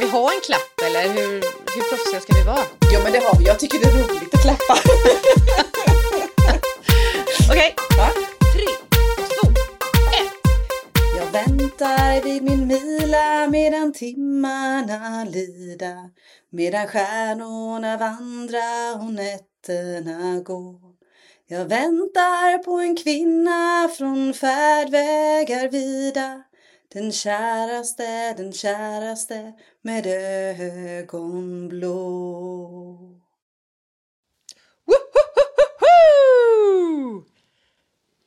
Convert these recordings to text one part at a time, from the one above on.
Ska vi ha en klapp eller hur, hur proffsiga ska vi vara? Ja men det har vi. Jag tycker det är roligt att klappa. Okej, Va? tre, två, ett. Jag väntar vid min mila medan timmarna lida Medan stjärnorna vandra och nätterna gå Jag väntar på en kvinna från färdvägar vida Den käraste, den käraste med ögon blå Wohohoho!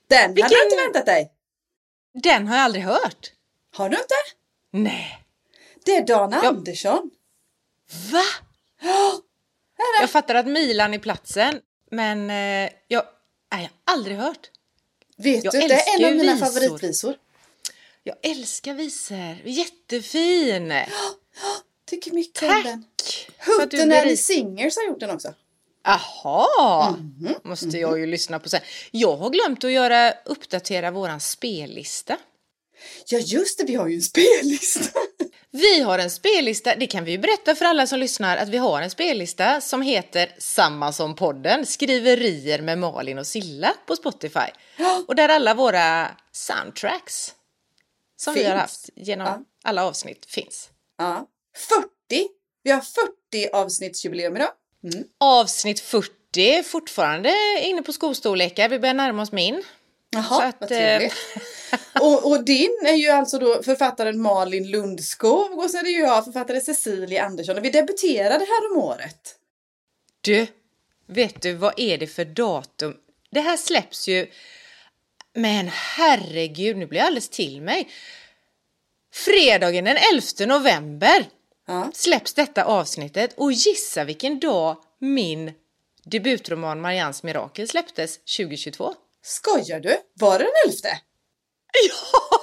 Den hade Vilken- du inte väntat dig! Den har jag aldrig hört. Har du inte? Nej. Det är Dan Ja. Andersson. Va? Det? Jag fattar att Milan är platsen, men eh, jag, nej, jag har aldrig hört. Vet Jag du, det är en av mina visor. favoritvisor. Jag älskar visor. Jättefin! Tycker mycket om Tack! den. att du Hootenanny Singers har gjort den också. Jaha! Mhm, Måste jag ju lyssna på sen. Jag har glömt att göra, uppdatera våran spellista. Ja just det, vi har ju en spellista. Vi har en spellista, det kan vi ju berätta för alla som lyssnar, att vi har en spellista som heter Samma som podden, skriverier med Malin och Silla på Spotify. Och där alla våra soundtracks som vi har Finns. haft genom Ja. alla avsnitt finns. Ja. 40. Vi har 40 avsnittsjubileum idag. Mm. Avsnitt 40 är fortfarande inne på skostorlekar, vi börjar närma oss min. Jaha, att, vad eh, trevligt. och, och din är ju alltså då författaren Malin Lundskog och så är det ju jag, författare Cecilia Andersson. Och vi debuterade här om året. Du, vet du vad är det för datum? Det här släpps ju... Men herregud, nu blir jag alldeles till mig. Fredagen den 11 november Ja. släpps detta avsnittet och gissa vilken dag min debutroman Marians mirakel släpptes 2022. Skojar du? Var det den elfte? Ja!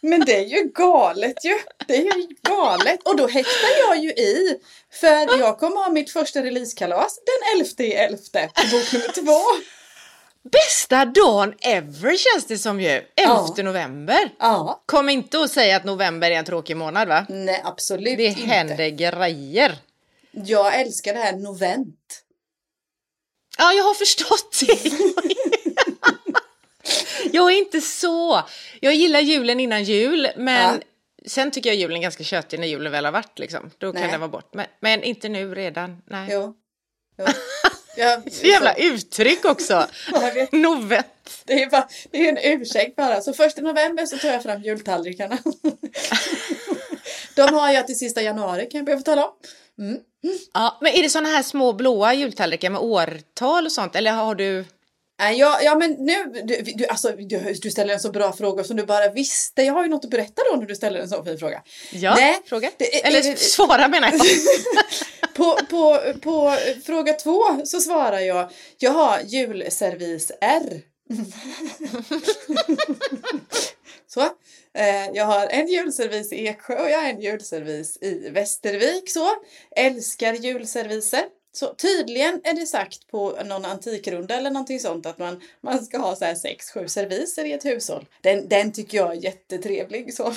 Men det är ju galet ju. Det är ju galet. Och då häktar jag ju i. För jag kommer ha mitt första releasekalas den 11 i 11 på bok nummer två. Bästa dagen ever känns det som ju! 11 Ja. november. Ja. Kom inte att säga att november är en tråkig månad va? Nej, absolut Det inte. händer grejer. Jag älskar det här novent. Ja, jag har förstått det. jag är inte så. Jag gillar julen innan jul, men sen tycker jag julen är ganska tjötig när julen väl har varit. Liksom. Då kan Nej. den vara bort. Men, men inte nu redan. Nej. Jo. jo. Jag, Så jävla uttryck också. Novett. Det är, bara, det är en ursäkt bara. Så första november så tar jag fram jultallrikarna. De har jag till sista januari kan jag be få tala om. Mm. Ja, men är det såna här små blåa jultallrikar med årtal och sånt? Eller har du... Nej, Ja, ja men nu, du, du, alltså, du, du ställer en så bra fråga som du bara visste. Jag har ju något att berätta då när du ställer en så fin fråga. Ja, Nej, fråga? det- Eller det- svara menar jag. På, på, på fråga två så svarar jag, jag har julservis R. så. Eh, jag har en julservis i Eksjö och jag har en julservis i Västervik. Så. Älskar julserviser. Så tydligen är det sagt på någon antikrunda eller någonting sånt att man, man ska ha så här sex, sju serviser i ett hushåll. Den, den tycker jag är jättetrevlig. Så.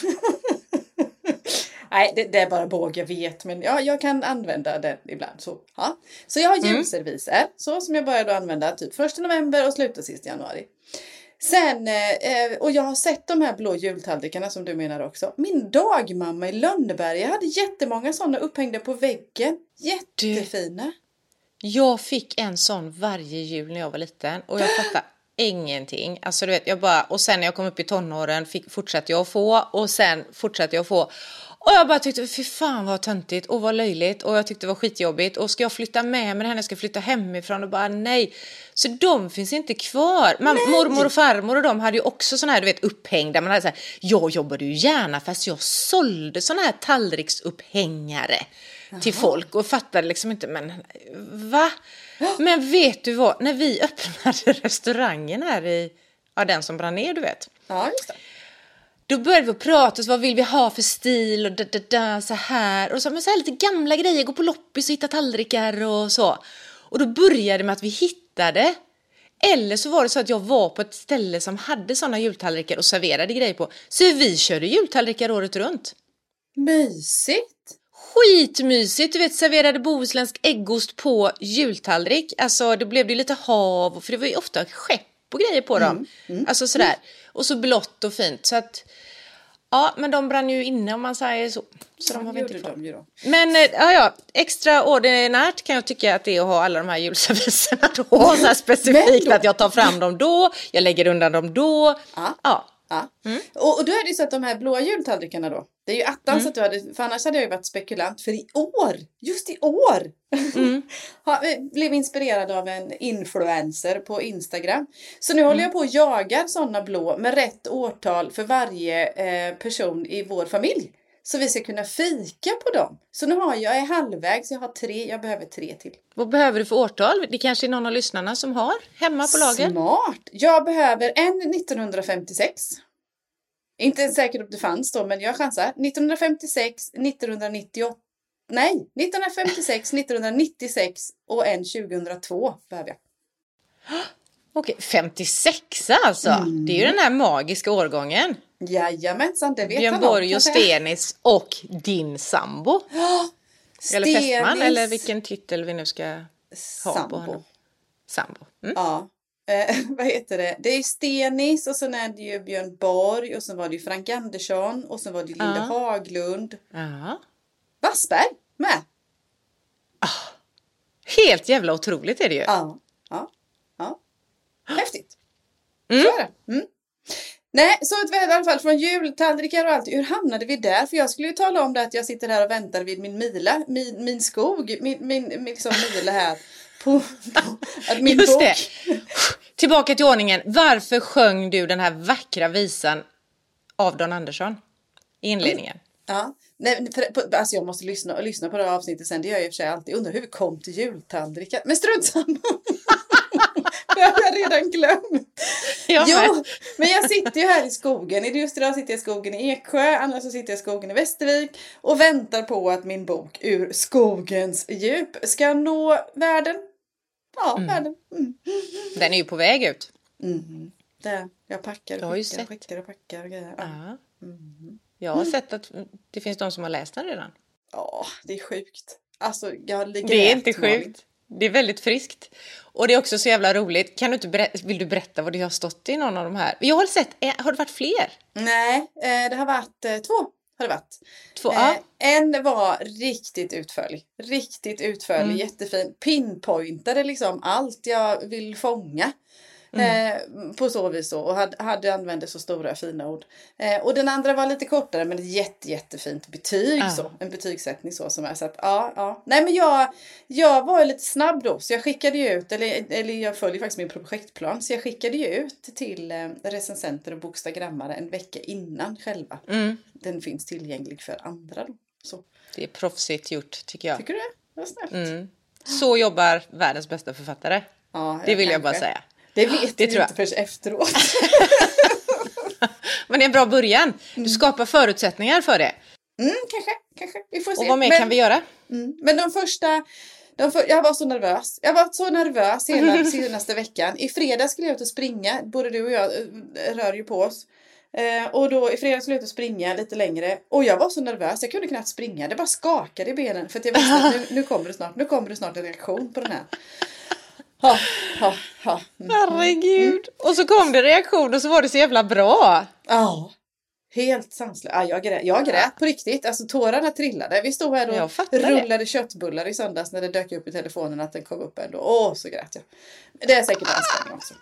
Nej, det, det är bara båg, jag vet. Men ja, jag kan använda den ibland. Så, ja. så jag har julserviser. Så som jag började använda typ 1 november och slutar sist januari. Sen, eh, och jag har sett de här blå jultallrikarna som du menar också. Min dagmamma i Lönneberga hade jättemånga sådana upphängda på väggen. Jättefina. Jag fick en sån varje jul när jag var liten och jag fattade ingenting. Alltså du vet, jag bara, och sen när jag kom upp i tonåren fick, fortsatte jag att få och sen fortsatte jag att få. Och jag bara tyckte, fy fan vad töntigt och vad löjligt och jag tyckte det var skitjobbigt och ska jag flytta med mig henne, ska jag flytta hemifrån och bara nej. Så de finns inte kvar. Man, mormor och farmor och de hade ju också såna här du vet upphängda. Man hade så här, jag jobbade ju gärna fast jag sålde såna här tallriksupphängare till folk och fattade liksom inte, men va? Men vet du vad, när vi öppnade restaurangen här i, ja den som brann ner du vet. Ja, just det. Då började vi prata, så vad vill vi ha för stil och da, da, da, så här. Och så, men så här lite gamla grejer, gå på loppis och hitta tallrikar och så. Och då började det med att vi hittade. Eller så var det så att jag var på ett ställe som hade sådana jultallrikar och serverade grejer på. Så vi körde jultallrikar året runt. Mysigt. Skitmysigt. Du vet serverade bohuslänsk äggost på jultallrik. Alltså det blev det lite hav, för det var ju ofta skepp och grejer på dem. Alltså sådär. Och så blått och fint. Så att, ja men de brann ju inne om man säger så. Så de har vi inte kvar. då. Men eh, ja, ja, extraordinärt kan jag tycka att det är att ha alla de här julserviserna då. Så här specifikt då- att jag tar fram dem då, jag lägger undan dem då. Ja. Ja. Ja. Mm. Och, och då är det så att de här blåa jultallrikarna då. Det är ju attans att du hade, för annars hade jag ju varit spekulant. För i år, just i år, Mm. har, eh, blev inspirerad av en influencer på Instagram. Så nu håller Mm. jag på och jagar sådana blå med rätt årtal för varje eh, person i vår familj. Så vi ska kunna fika på dem. Så nu har jag, jag är halvvägs, jag har tre, jag behöver tre till. Vad behöver du för årtal? Det kanske är någon av lyssnarna som har hemma på lager? Smart! Jag behöver en 1956. Inte säkert om det fanns då, men jag chansar. 1956, 1998. Nej, 1956, 1996 och en 2002 behöver jag. Okej, 56 alltså. Det är ju den här magiska årgången. Jajamensan, det vet Björn han Borg och. Stenis och din sambo. Eller fästman, eller vilken titel vi nu ska ha på sambo. honom. Sambo. Mm. Ja. Eh, vad heter det? Det är ju Stenis och sen är det ju Björn Borg och sen var det ju Frank Andersson och sen var det ju Linda Ja. Haglund. Ja. Wassberg med. Helt jävla otroligt är det ju. Ja. ja. ja. Häftigt. Mm. Så är det. Mm. Nej, så att vi i alla fall från jultallrikar och allt. Hur hamnade vi där? För jag skulle ju tala om det att jag sitter här och väntar vid min mila, min, min skog, min, min, min liksom mila här. På, på min Just bok. det. Tillbaka till ordningen. Varför sjöng du den här vackra visan av Don Andersson i inledningen? Ja. Nej, för, på, alltså jag måste lyssna, och lyssna på det här avsnittet sen. Det gör jag i och för sig alltid. Undrar hur vi kom till jultallrikar. Men strunt samma. Det har jag redan glömt. Jag Jo, med. men jag sitter ju här i skogen. Just idag sitter jag i skogen i Eksjö, annars så sitter jag i skogen i Västervik och väntar på att min bok Ur skogens djup ska nå världen. Ja, världen. Mm. Den är ju på väg ut. Mm. Där. Jag packar och skickar sett. skickar och packar och grejer. Ja. Ja. Jag har sett att det finst de som har läst den redan. ja, det är sjukt. Alltså, jag ligger Det är inte sjukt. Det är väldigt friskt. Och det är också så jävla roligt. Kan du inte vill du berätta vad det har stått i någon av de här? Jag har sett, eh, har det varit fler? Nej, eh, det har varit eh, två. Har det varit. Två? Eh, Ja. en var riktigt utförlig. Riktigt utförlig, Mm. jättefin. Pinpointade liksom allt jag vill fånga. Mm. Eh, på så vis då. Och hade, hade använde så stora fina ord. Eh, och den andra var lite kortare men ett jätte, jättefint betyg. Ja. Så, en betygssättning så som är. Så att, ja, ja. Nej men jag, jag var lite snabb då. Så jag skickade ju ut, eller, eller jag följer faktiskt min projektplan. Så jag skickade ju ut till eh, recensenter och bokstagrammare en vecka innan själva Mm. den finns tillgänglig för andra. Då. Så, Det är proffsigt gjort tycker jag. tycker du det? Vad snällt. Mm. Så jobbar världens bästa författare. Ja, Det vill jag bara säga. Det vet Det vi tror jag. inte förrän efteråt. Men det är en bra början. Du skapar förutsättningar för det. Mm, kanske, kanske. Vi får se. Och vad mer men, kan vi göra? Mm, men de första... De för, jag var så nervös. Jag var så nervös hela senaste veckan. I fredags skulle jag ut och springa. Både du och jag eh, rör ju på oss. Eh, och då i fredags skulle jag ut och springa lite längre. Och jag var så nervös. Jag kunde knappt springa. Det bara skakade i benen. För att jag visste att nu, nu kommer det snart. Nu kommer det snart en reaktion på den här. Ha, ha, ha. Mm. Herregud. Och så kom det reaktion och så var det så jävla bra. Ja. Helt sanslöst. Ja, jag, grät, jag grät på riktigt. Alltså tårarna trillade. Vi stod här och fattar det. rullade köttbullar i söndags när det dök upp i telefonen att den kom upp ändå. Åh, så grät jag. Det är säkert anspänning också.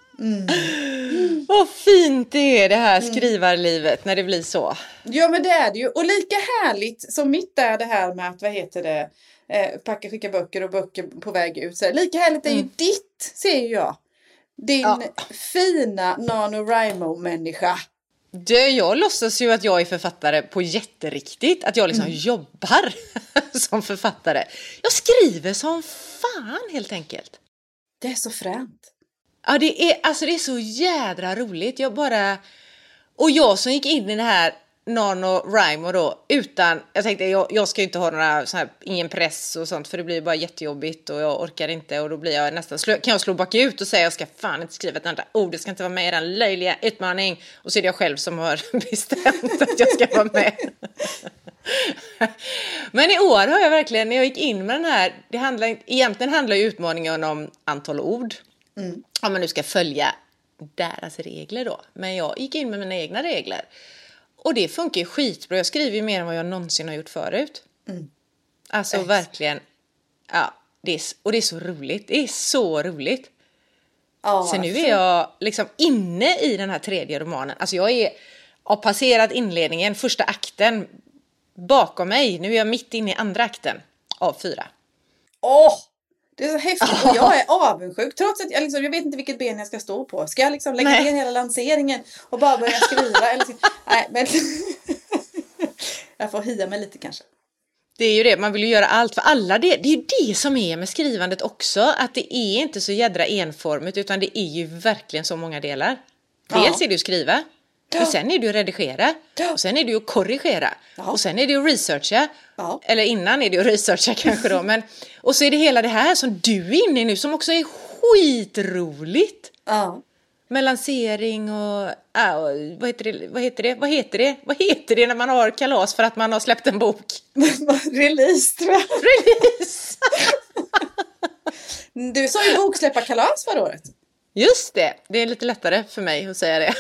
Vad fint det är det här skrivarlivet när det blir så. Ja, men det är det ju. Och lika härligt som mitt är det här med att, vad heter det, eh, packa, skicka böcker och böcker på väg ut. Så här, lika härligt är ju ditt, ser jag. Din Ja. fina NaNoWriMo-människa. Du, jag låtsas ju att jag är författare på jätteriktigt. Att jag liksom jobbar som författare. Jag skriver som fan helt enkelt. Det är så fränt. Ja, det är, alltså det är så jädra roligt. Jag bara... Och jag som gick in i det här NaNoWriMo då utan... Jag tänkte jag, jag ska ju inte ha några sån här, ingen press och sånt för det blir bara jättejobbigt och jag orkar inte och då blir jag nästan... Kan jag slå bakut och säga jag ska fan inte skriva ett enda ord, det ska inte vara med i den löjliga utmaning. Och så är det jag själv som har bestämt att jag ska vara med. Men i år har jag verkligen, när jag gick in med den här, det handlar, egentligen handlar ju utmaningen om antal ord. Mm. Om man nu ska följa deras regler då. Men jag gick in med mina egna regler. Och det funkar ju skitbra. Jag skriver ju mer än vad jag någonsin har gjort förut. Mm. Alltså Ex. verkligen. Ja, det är, och det är så roligt. Det är så roligt. Ja, så nu är jag liksom inne i den här tredje romanen. Alltså jag är, har passerat inledningen, första akten bakom mig. Nu är jag mitt inne i andra akten av fyra. Åh! Det är så häftigt och jag är avundsjuk trots att jag, liksom, jag vet inte vilket ben jag ska stå på. Ska jag liksom lägga ner hela lanseringen och bara börja skriva? eller, nej, men jag får hia mig lite kanske. Det är ju det, man vill ju göra allt för alla. Det, det är ju det som är med skrivandet också, att det är inte så jädra enformigt utan det är ju verkligen så många delar. Dels ja. är det att skriva. Och sen är det ju att redigera. Och sen är det ju att korrigera. Ja. Och sen är det ju att researcha. Ja. Eller innan är det ju att researcha kanske då. Men, och så är det hela det här som du är inne i nu som också är skitroligt. Ja. Med lansering och, äh, vad, heter det, vad heter det? Vad heter det? Vad heter det när man har kalas för att man har släppt en bok? Release tror jag. Release! du sa ju boksläpparkalas förra året. Just det, det är lite lättare för mig att säga det.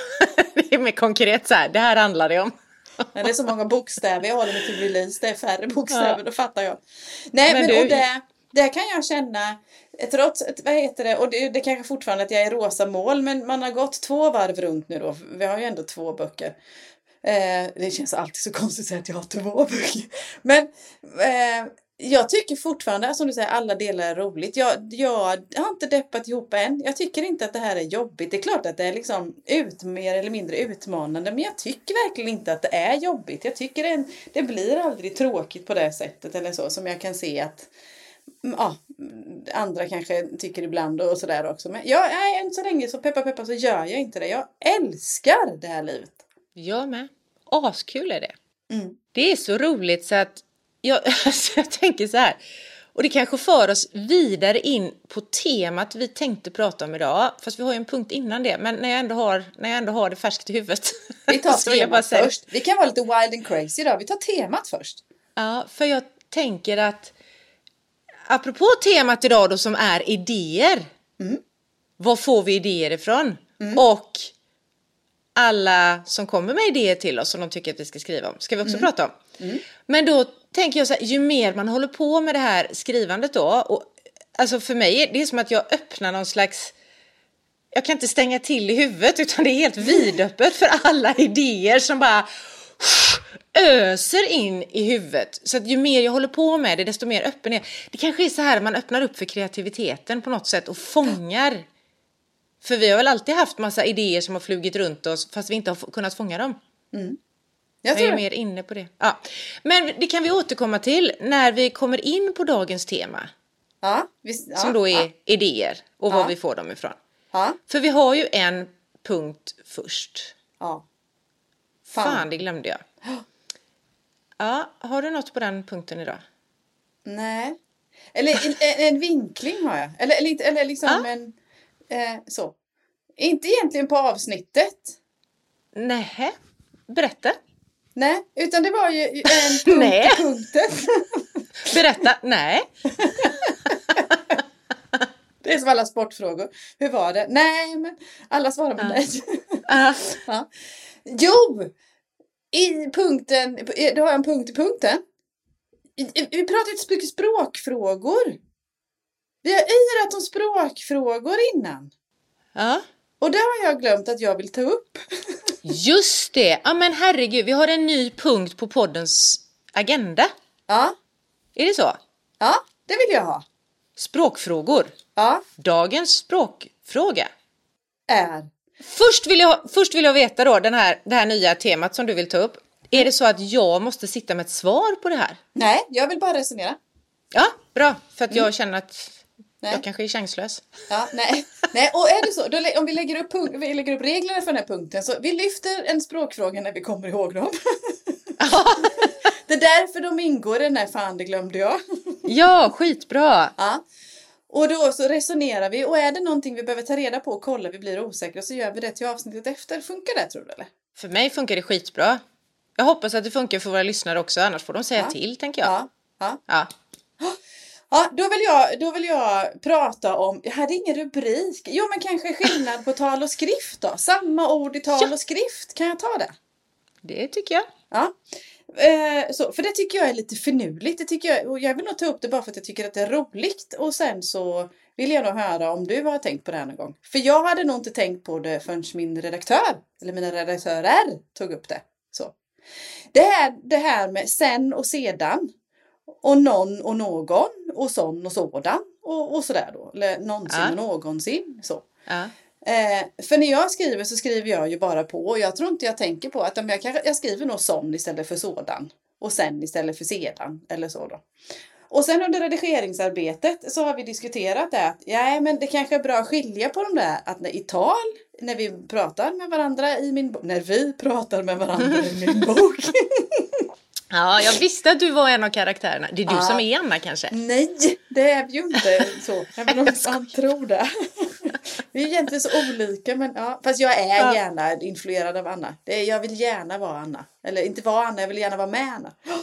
det är mer konkret så här, det här handlar det om. Men det är så många bokstäver, jag håller mig till release, det är färre bokstäver, ja. då fattar jag. Nej men, men du... och det, det kan jag känna, trots, vad heter det, och det, det kanske fortfarande att jag är rosa mål, men man har gått två varv runt nu då, vi har ju ändå två böcker. Eh, det känns alltid så konstigt att säga att jag har två böcker. Men eh, jag tycker fortfarande, som du säger, alla delar är roligt. Jag, jag har inte deppat ihop än. Jag tycker inte att det här är jobbigt. Det är klart att det är liksom ut, mer eller mindre utmanande, men jag tycker verkligen inte att det är jobbigt. Jag tycker det, det blir aldrig tråkigt på det sättet eller så, som jag kan se att ja, andra kanske tycker ibland och sådär också. Men jag, nej, än så länge så peppa peppa så gör jag inte det. Jag älskar det här livet. Jag med. Askul är det. Mm. Det är så roligt så att jag, alltså jag tänker så här, och det kanske för oss vidare in på temat vi tänkte prata om idag, fast vi har ju en punkt innan det, men när jag ändå har, när jag ändå har det färskt i huvudet. Vi tar temat först. Vi kan vara lite wild and crazy idag, vi tar temat först. Ja, för jag tänker att apropå temat idag då som är idéer, mm. var får vi idéer ifrån? Mm. Och alla som kommer med idéer till oss som de tycker att vi ska skriva om, ska vi också mm. prata om. Mm. Men då tänker jag så här, ju mer man håller på med det här skrivandet då, och, alltså för mig är det som att jag öppnar någon slags jag kan inte stänga till i huvudet utan det är helt vidöppet för alla idéer som bara öser in i huvudet. Så att ju mer jag håller på med det desto mer öppen är jag. Det kanske är så här man öppnar upp för kreativiteten på något sätt och fångar. För vi har väl alltid haft massa idéer som har flugit runt oss fast vi inte har kunnat fånga dem. Mm. Jag, jag är mer inne på det. Ja. Men det kan vi återkomma till när vi kommer in på dagens tema. Ja, visst, ja som då är ja. idéer och var vi får dem ifrån. För vi har ju en punkt först. Ja. Fan. Fan, det glömde jag. Ja, har du något på den punkten idag? Nej. Eller en, en vinkling har jag. Eller, eller, eller liksom en... Eh, så. Inte egentligen på avsnittet. Nej, berätta. Nej, utan det var ju en punkt Nej. punkten. Berätta. Nej. Det är som alla sportfrågor. Hur var det? Nej, men alla svarar på nej. Ja. Jo! I punkten, du har en punkt i punkten. Vi pratade inte så mycket språkfrågor. Vi har yrat om språkfrågor innan. Ja. Och det har jag glömt att jag vill ta upp. Just det! Ja men herregud, vi har en ny punkt på poddens agenda. Ja. Är det så? Ja, det vill jag ha. Språkfrågor. Ja. Dagens språkfråga. Är? Först vill jag, först vill jag veta då, den här, det här nya temat som du vill ta upp. Är det så att jag måste sitta med ett svar på det här? Nej, jag vill bara resonera. Ja, bra. För att jag mm. känner att Nej. Jag kanske är chanslös. Ja, nej. nej, och är det så, då, om vi lägger, upp punkt, vi lägger upp reglerna för den här punkten så vi lyfter en språkfråga när vi kommer ihåg dem. det är därför de ingår i den här Fan det glömde jag. ja, skitbra. Ja. Och då så resonerar vi och är det någonting vi behöver ta reda på och kolla, vi blir osäkra så gör vi det till avsnittet efter. Funkar det tror du eller? För mig funkar det skitbra. Jag hoppas att det funkar för våra lyssnare också, annars får de säga ja. till tänker jag. Ja. Ja. Ja. Ja, då vill, jag, då vill jag prata om, jag hade ingen rubrik. Jo, men kanske skillnad på tal och skrift då. Samma ord i tal Ja. och skrift. Kan jag ta det? Det tycker jag. Ja. Eh, så, för det tycker jag är lite finurligt. Det tycker jag, och jag vill nog ta upp det bara för att jag tycker att det är roligt. Och sen så vill jag nog höra om du har tänkt på det här någon gång. För jag hade nog inte tänkt på det förrän min redaktör, eller mina redaktörer, tog upp det. Så. Det, här, det här med sen och sedan. Och någon och någon. Och sån och sådan. Och, och sådär då. Eller någonsin Ja. och någonsin. Så. Ja. Eh, för när jag skriver så skriver jag ju bara på och jag tror inte jag tänker på att jag, kanske, jag skriver nog sån istället för sådan. Och sen istället för sedan eller så då. Och sen under redigeringsarbetet så har vi diskuterat det att ja, men det kanske är bra att skilja på de där att när, i tal, när vi pratar med varandra i min bok, när vi pratar med varandra i min bok. ja, jag visste att du var en av karaktärerna. Det är du Ja. som är Anna kanske? Nej, det är vi ju inte så. Även om man tror det. Vi är egentligen så olika men ja. Fast jag är Ja. gärna influerad av Anna. Det är, jag vill gärna vara Anna. Eller inte vara Anna, jag vill gärna vara med Anna.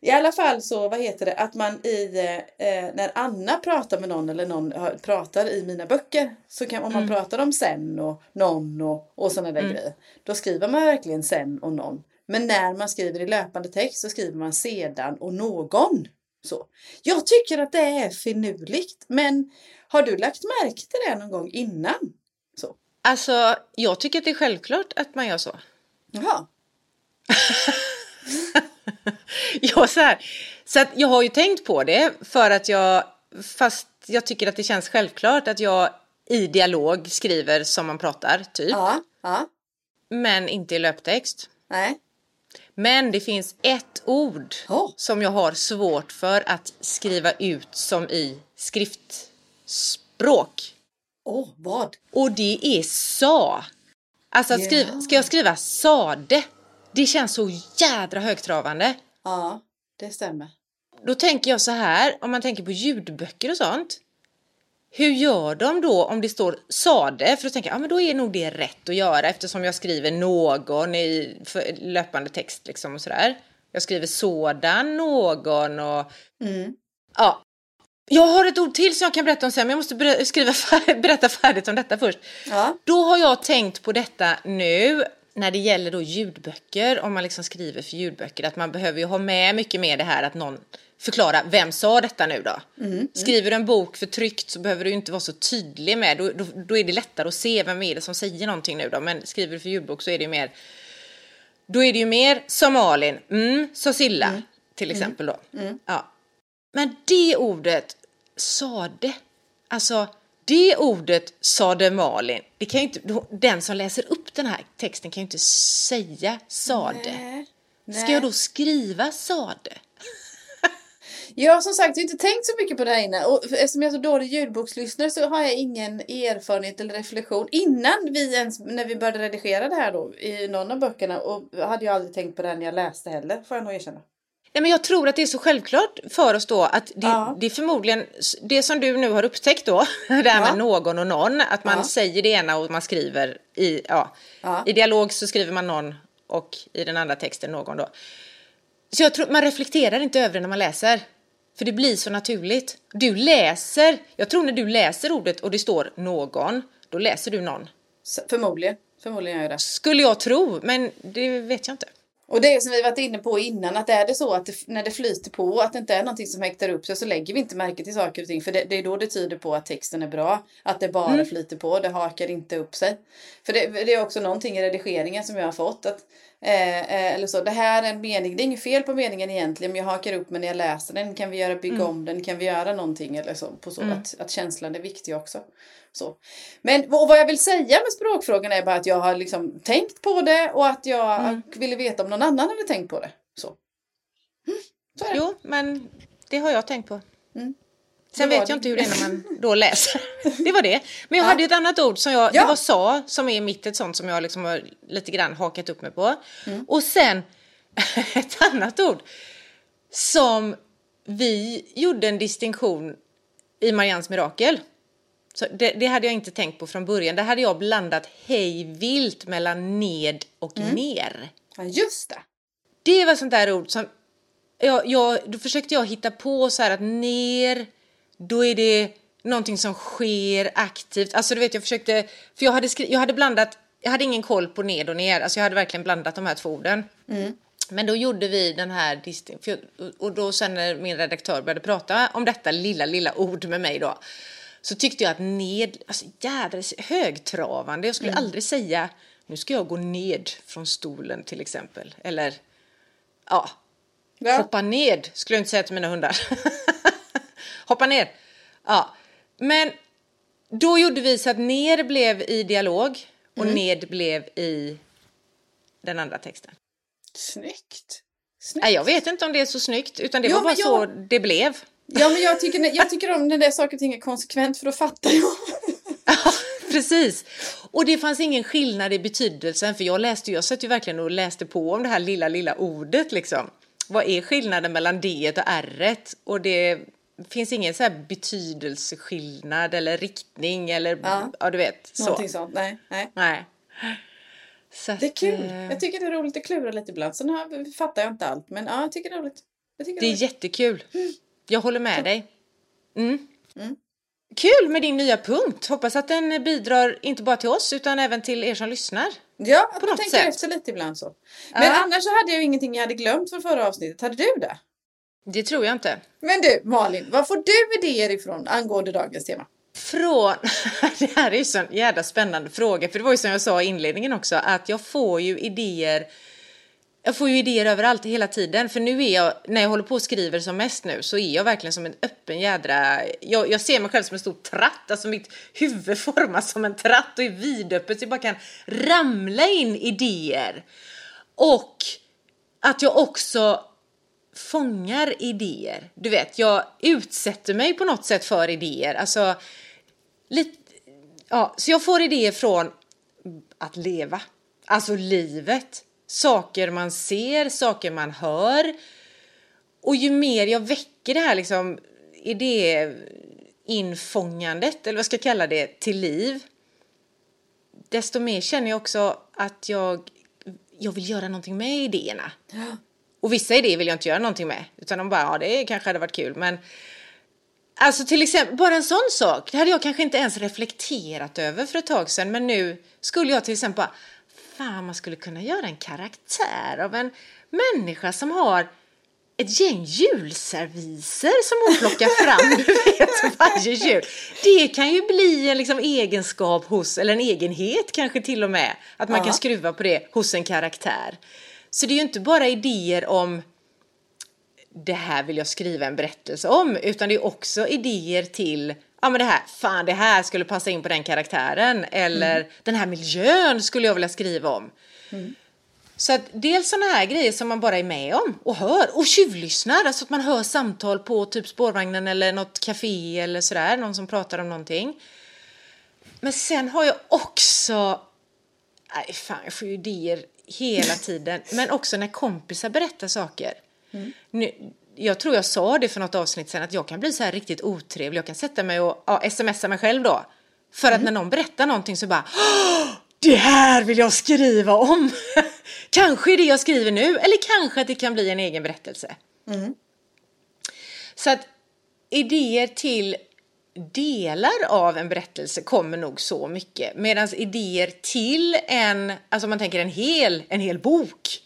I alla fall så, vad heter det, att man i, eh, när Anna pratar med någon eller någon pratar i mina böcker. Så kan, om man pratar om sen och någon och, och sådana där grejer. Då skriver man verkligen sen och någon. Men när man skriver i löpande text så skriver man sedan och någon. Så. Jag tycker att det är finurligt. Men har du lagt märke till det någon gång innan? Så. Alltså, jag tycker att det är självklart att man gör så. Jaha. Ja, så här. Så att jag har ju tänkt på det för att jag, fast jag tycker att det känns självklart att jag i dialog skriver som man pratar, typ. Ja. Ja. Men inte i löptext. Nej. Men det finns ett ord Åh. som jag har svårt för att skriva ut som i skriftspråk. Åh, vad? Och det är sa. Alltså att skriva, ska jag skriva sade? Det känns så jädra högtravande. Ja, det stämmer. Då tänker jag så här, om man tänker på ljudböcker och sånt. Hur gör de då om det står sade? För då tänker jag, ja men då är nog det rätt att göra eftersom jag skriver någon i löpande text liksom och sådär. Jag skriver sådan, någon och Mm. ja. Jag har ett ord till som jag kan berätta om sen men jag måste ber- skriva fär- berätta färdigt om detta först. Ja. Då har jag tänkt på detta nu när det gäller då ljudböcker, om man liksom skriver för ljudböcker, att man behöver ju ha med mycket mer det här att någon förklarar vem sa detta nu då? Skriver du en bok för tryckt så behöver du inte vara så tydlig med, då, då, då är det lättare att se vem är det som säger någonting nu då, men skriver du för ljudbok så är det ju mer då är det ju mer som Malin, mm, så Silla till exempel då. Ja. Men det ordet sade, alltså det ordet sade Malin, det kan inte, den som läser upp den här texten kan ju inte säga sade. Nej. Ska jag då skriva sade? Jag har som sagt inte tänkt så mycket på det här innan. Och eftersom jag är så dålig ljudbokslyssnare så har jag ingen erfarenhet eller reflektion. Innan vi ens, när vi började redigera det här då, i någon av böckerna, och hade jag aldrig tänkt på det här när jag läste heller, får jag nog erkänna. Nej, men jag tror att det är så självklart för oss då att det, Ja. det är förmodligen det som du nu har upptäckt då, det här Ja. med någon och någon, att man Ja. säger det ena och man skriver i, ja, i dialog så skriver man någon och i den andra texten någon då. Så jag tror man reflekterar inte över det när man läser. För det blir så naturligt. Du läser, jag tror när du läser ordet och det står någon, då läser du någon. Förmodligen. Förmodligen gör jag det. Skulle jag tro, men det vet jag inte. Och det som vi varit inne på innan, att är det så att det, när det flyter på, att det inte är någonting som häktar upp sig, så lägger vi inte märke till saker och ting. För det, det är då det tyder på att texten är bra. Att det bara flyter på, det hakar inte upp sig. För det, det är också någonting i redigeringen som jag har fått. Att, eh, eh, eller så, det här är en mening, det är inget fel på meningen egentligen, men jag hakar upp mig när jag läser den. Kan vi göra, bygga om den? Kan vi göra någonting? Eller så, på så att, att känslan är viktig också. Så. Men och vad jag vill säga med språkfrågan är bara att jag har liksom tänkt på det och att jag ville veta om någon annan hade tänkt på det. Så. Mm, så det. Jo, men det har jag tänkt på. Mm. Sen vet jag det. inte hur det är när man då läser. Det var det. Men jag Ja. hade ett annat ord som jag, Ja. det var sa, som är mitt ett sånt som jag liksom har lite grann hakat upp mig på. Mm. Och sen ett annat ord som vi gjorde en distinktion i Marians mirakel. Så det, det hade jag inte tänkt på från början. Där hade jag blandat hej vilt mellan ned och Mm. ner. Ja, just det. Det var sånt där ord som jag, jag, då försökte jag hitta på så här att ner, då är det någonting som sker aktivt. Alltså du vet, jag försökte, för jag hade, skri, jag hade blandat, jag hade ingen koll på ned och ner, alltså jag hade verkligen blandat de här två orden. Men då gjorde vi den här, och då sen när min redaktör började prata om detta lilla, lilla ord med mig då, så tyckte jag att ned, alltså jädra högtravande, jag skulle aldrig säga nu ska jag gå ned från stolen till exempel, eller ja, Ja. hoppa ned skulle jag inte säga till mina hundar. hoppa ner. Ja, men då gjorde vi så att ner blev i dialog och ned blev i den andra texten. Snyggt. Snyggt. Nej, jag vet inte om det är så snyggt, utan det Jo, var bara men så jag- det blev. Ja, men jag tycker, jag tycker om när det är saker och ting är konsekvent för då fattar jag. Ja, precis. Och det fanns ingen skillnad i betydelsen, för jag läste jag satt ju verkligen och läste på om det här lilla, lilla ordet liksom. Vad är skillnaden mellan D och R? Och det finns ingen så här betydelseskillnad eller riktning eller, ja, Ja. du vet, så. Någonting sånt. Nej, nej. Nej. Så att, Det är kul. eh, Jag tycker det är roligt att klura lite ibland. Sen här fattar jag inte allt. Men ja, jag tycker det är roligt. Det det är roligt. jättekul. Jag håller med dig. Mm. Kul med din nya punkt. Hoppas att den bidrar inte bara till oss utan även till er som lyssnar. Ja, på något tänker sätt. efter lite ibland så. Men Ja. annars så hade jag ju ingenting jag hade glömt från förra avsnittet. Hade du det? Det tror jag inte. Men du, Malin, var får du idéer ifrån angående dagens tema? Från... Det här är ju så en jävla spännande fråga. För det var ju som jag sa i inledningen också att jag får ju idéer. Jag får ju idéer överallt hela tiden. För nu är jag, när jag håller på och skriver som mest nu så är jag verkligen som en öppen jädra... Jag, jag ser mig själv som en stor tratt. Alltså mitt huvud formas som en tratt och är vidöppet så jag bara kan ramla in idéer. Och att jag också fångar idéer. Du vet, jag utsätter mig på något sätt för idéer. Alltså, lite, ja, så jag får idéer från att leva. Alltså livet. Saker man ser, saker man hör. Och ju mer jag väcker det här liksom idéinfångandet, eller vad ska jag kalla det, till liv. Desto mer känner jag också att jag, jag vill göra någonting med idéerna. Och vissa idéer vill jag inte göra någonting med. Utan de bara, ja det kanske hade varit kul. Men alltså till exempel, bara en sån sak. Det hade jag kanske inte ens reflekterat över för ett tag sedan. Men nu skulle jag till exempel bara, fan man skulle kunna göra en karaktär av en människa som har ett gäng julserviser som hon plockar fram du vet, varje jul. Det kan ju bli en liksom egenskap hos, eller en egenhet kanske till och med, att man Ja. kan skruva på det hos en karaktär. Så det är ju inte bara idéer om det här vill jag skriva en berättelse om, utan det är också idéer till Ja men det här, fan det här skulle passa in på den karaktären eller den här miljön skulle jag vilja skriva om. Så att dels sådana här grejer som man bara är med om och hör och tjuvlyssnar, alltså att man hör samtal på typ spårvagnen eller något café eller sådär, någon som pratar om någonting. Men sen har jag också, nej fan jag får ju idéer hela tiden, men också när kompisar berättar saker. Nu, jag tror jag sa det för något avsnitt sen att jag kan bli så här riktigt otrevlig, jag kan sätta mig och ja, smsa mig själv då. För att när någon berättar någonting så bara "Åh, det här vill jag skriva om. kanske det jag skriver nu eller kanske att det kan bli en egen berättelse. Så att idéer till delar av en berättelse kommer nog så mycket. Medan idéer till en, alltså om man tänker en hel, en hel bok.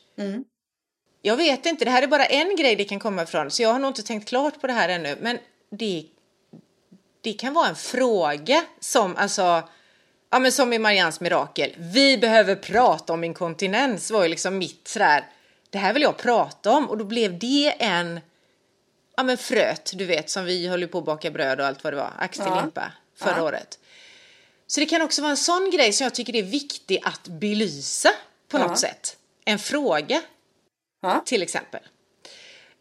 Jag vet inte, det här är bara en grej det kan komma ifrån. Så jag har nog inte tänkt klart på det här ännu. Men det, det kan vara en fråga som, alltså, ja men som i Marians mirakel. Vi behöver prata om inkontinens var ju liksom mitt sådär. Det här vill jag prata om och då blev det en ja men fröt, du vet, som vi höll på att baka bröd och allt vad det var, ax till Ja. förra Ja. året. Så det kan också vara en sån grej som jag tycker är viktig att belysa på Ja. något sätt. En fråga Ja. till exempel.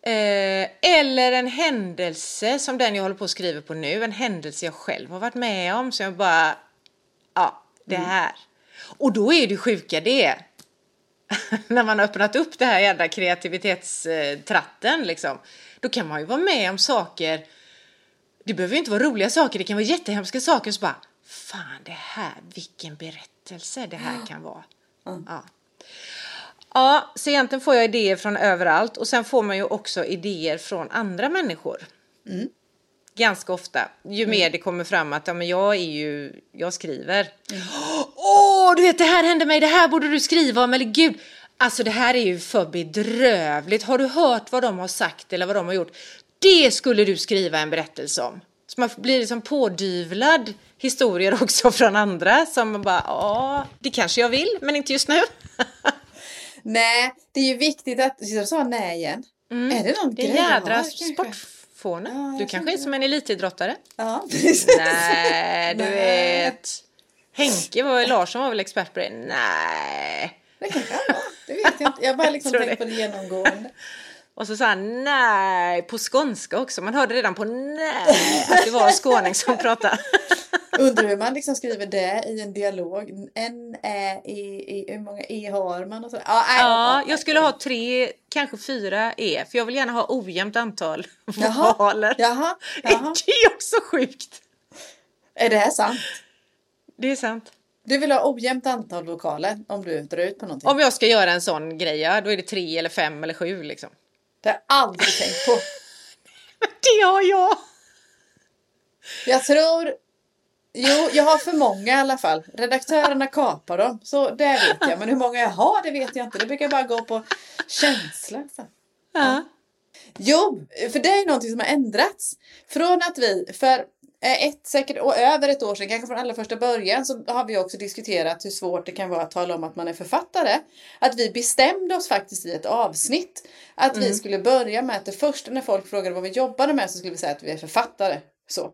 Eh, eller en händelse som den jag håller på att skriva på nu, en händelse jag själv har varit med om så jag bara, ja, det här. Och då är det ju sjuka det, när man har öppnat upp det här jävla kreativitetstratten liksom, då kan man ju vara med om saker, det behöver ju inte vara roliga saker, det kan vara jättehemska saker, så bara, fan det här, vilken berättelse det här kan vara. Ja. Ja, så egentligen får jag idéer från överallt och sen får man ju också idéer från andra människor. Mm. Ganska ofta. Ju mer det kommer fram att ja, men jag är ju, jag skriver. Åh, du vet det här hände mig, det här borde du skriva om, eller gud. Alltså det här är ju för bedrövligt. Har du hört vad de har sagt eller vad de har gjort? Det skulle du skriva en berättelse om. Så man blir liksom pådyvlad historier också från andra som man bara, ja, det kanske jag vill, men inte just nu. Nej, det är ju viktigt att... Jag sa nej igen. Är det någon Det är grej jädra sportfåne. Ja, du kanske är som en elitidrottare? Ja, precis. Nej, du Nej. vet. Henke var, Larsson var väl expert på det? Nej. Det kanske han var. Det vet jag inte. Jag har bara liksom tänkt det. på det genomgående. Och så sa han nej på skånska också. Man hörde redan på nej att det var en skåning som pratade. Undrar hur man liksom skriver det i en dialog. N, Ä, E, E. Hur många E har man? Och så. Nej, Ja, jag skulle ha tre, kanske fyra E. För jag vill gärna ha ojämnt antal Jaha. vokaler. Jaha, Är jaha. det också sjukt? Är det här sant? Det är sant. Du vill ha ojämnt antal vokaler om du drar ut på någonting? Om jag ska göra en sån grej, ja, då är det tre eller fem eller sju liksom. Det har jag aldrig tänkt på. Det har jag! Jag tror... Jo, jag har för många i alla fall. Redaktörerna kapar dem. Så det vet jag. Men hur många jag har, det vet jag inte. Det brukar bara gå på känsla. Så. Ja. Jo, för det är någonting som har ändrats. Från att vi för ett, säkert och över ett år sedan, kanske från allra första början, så har vi också diskuterat hur svårt det kan vara att tala om att man är författare. Att vi bestämde oss faktiskt i ett avsnitt att vi skulle börja med att det första när folk frågade vad vi jobbade med så skulle vi säga att vi är författare. Så.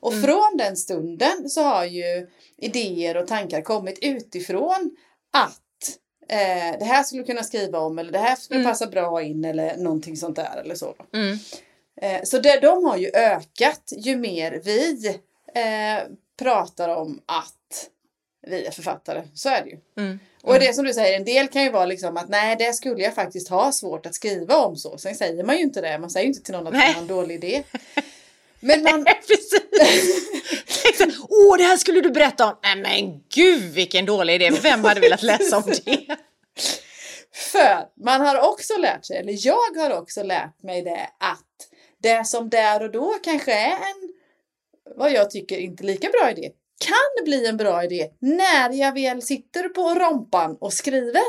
Och från den stunden så har ju idéer och tankar kommit utifrån att eh, det här skulle kunna skriva om eller det här skulle passa bra in eller någonting sånt där eller så. Mm. Eh, så det, de har ju ökat ju mer vi eh, pratar om att vi är författare. Så är det ju. Mm. Och det som du säger, en del kan ju vara liksom att nej, det skulle jag faktiskt ha svårt att skriva om så. Sen säger man ju inte det. Man säger ju inte till någon att man Nej. har en dålig idé. Men man, Precis! Åh, det här skulle du berätta om! Nej men gud vilken dålig idé! Vem hade velat läsa om det? För man har också lärt sig, eller jag har också lärt mig det, att det som där och då kanske är en, vad jag tycker, inte lika bra idé, kan bli en bra idé när jag väl sitter på rompan och skriver.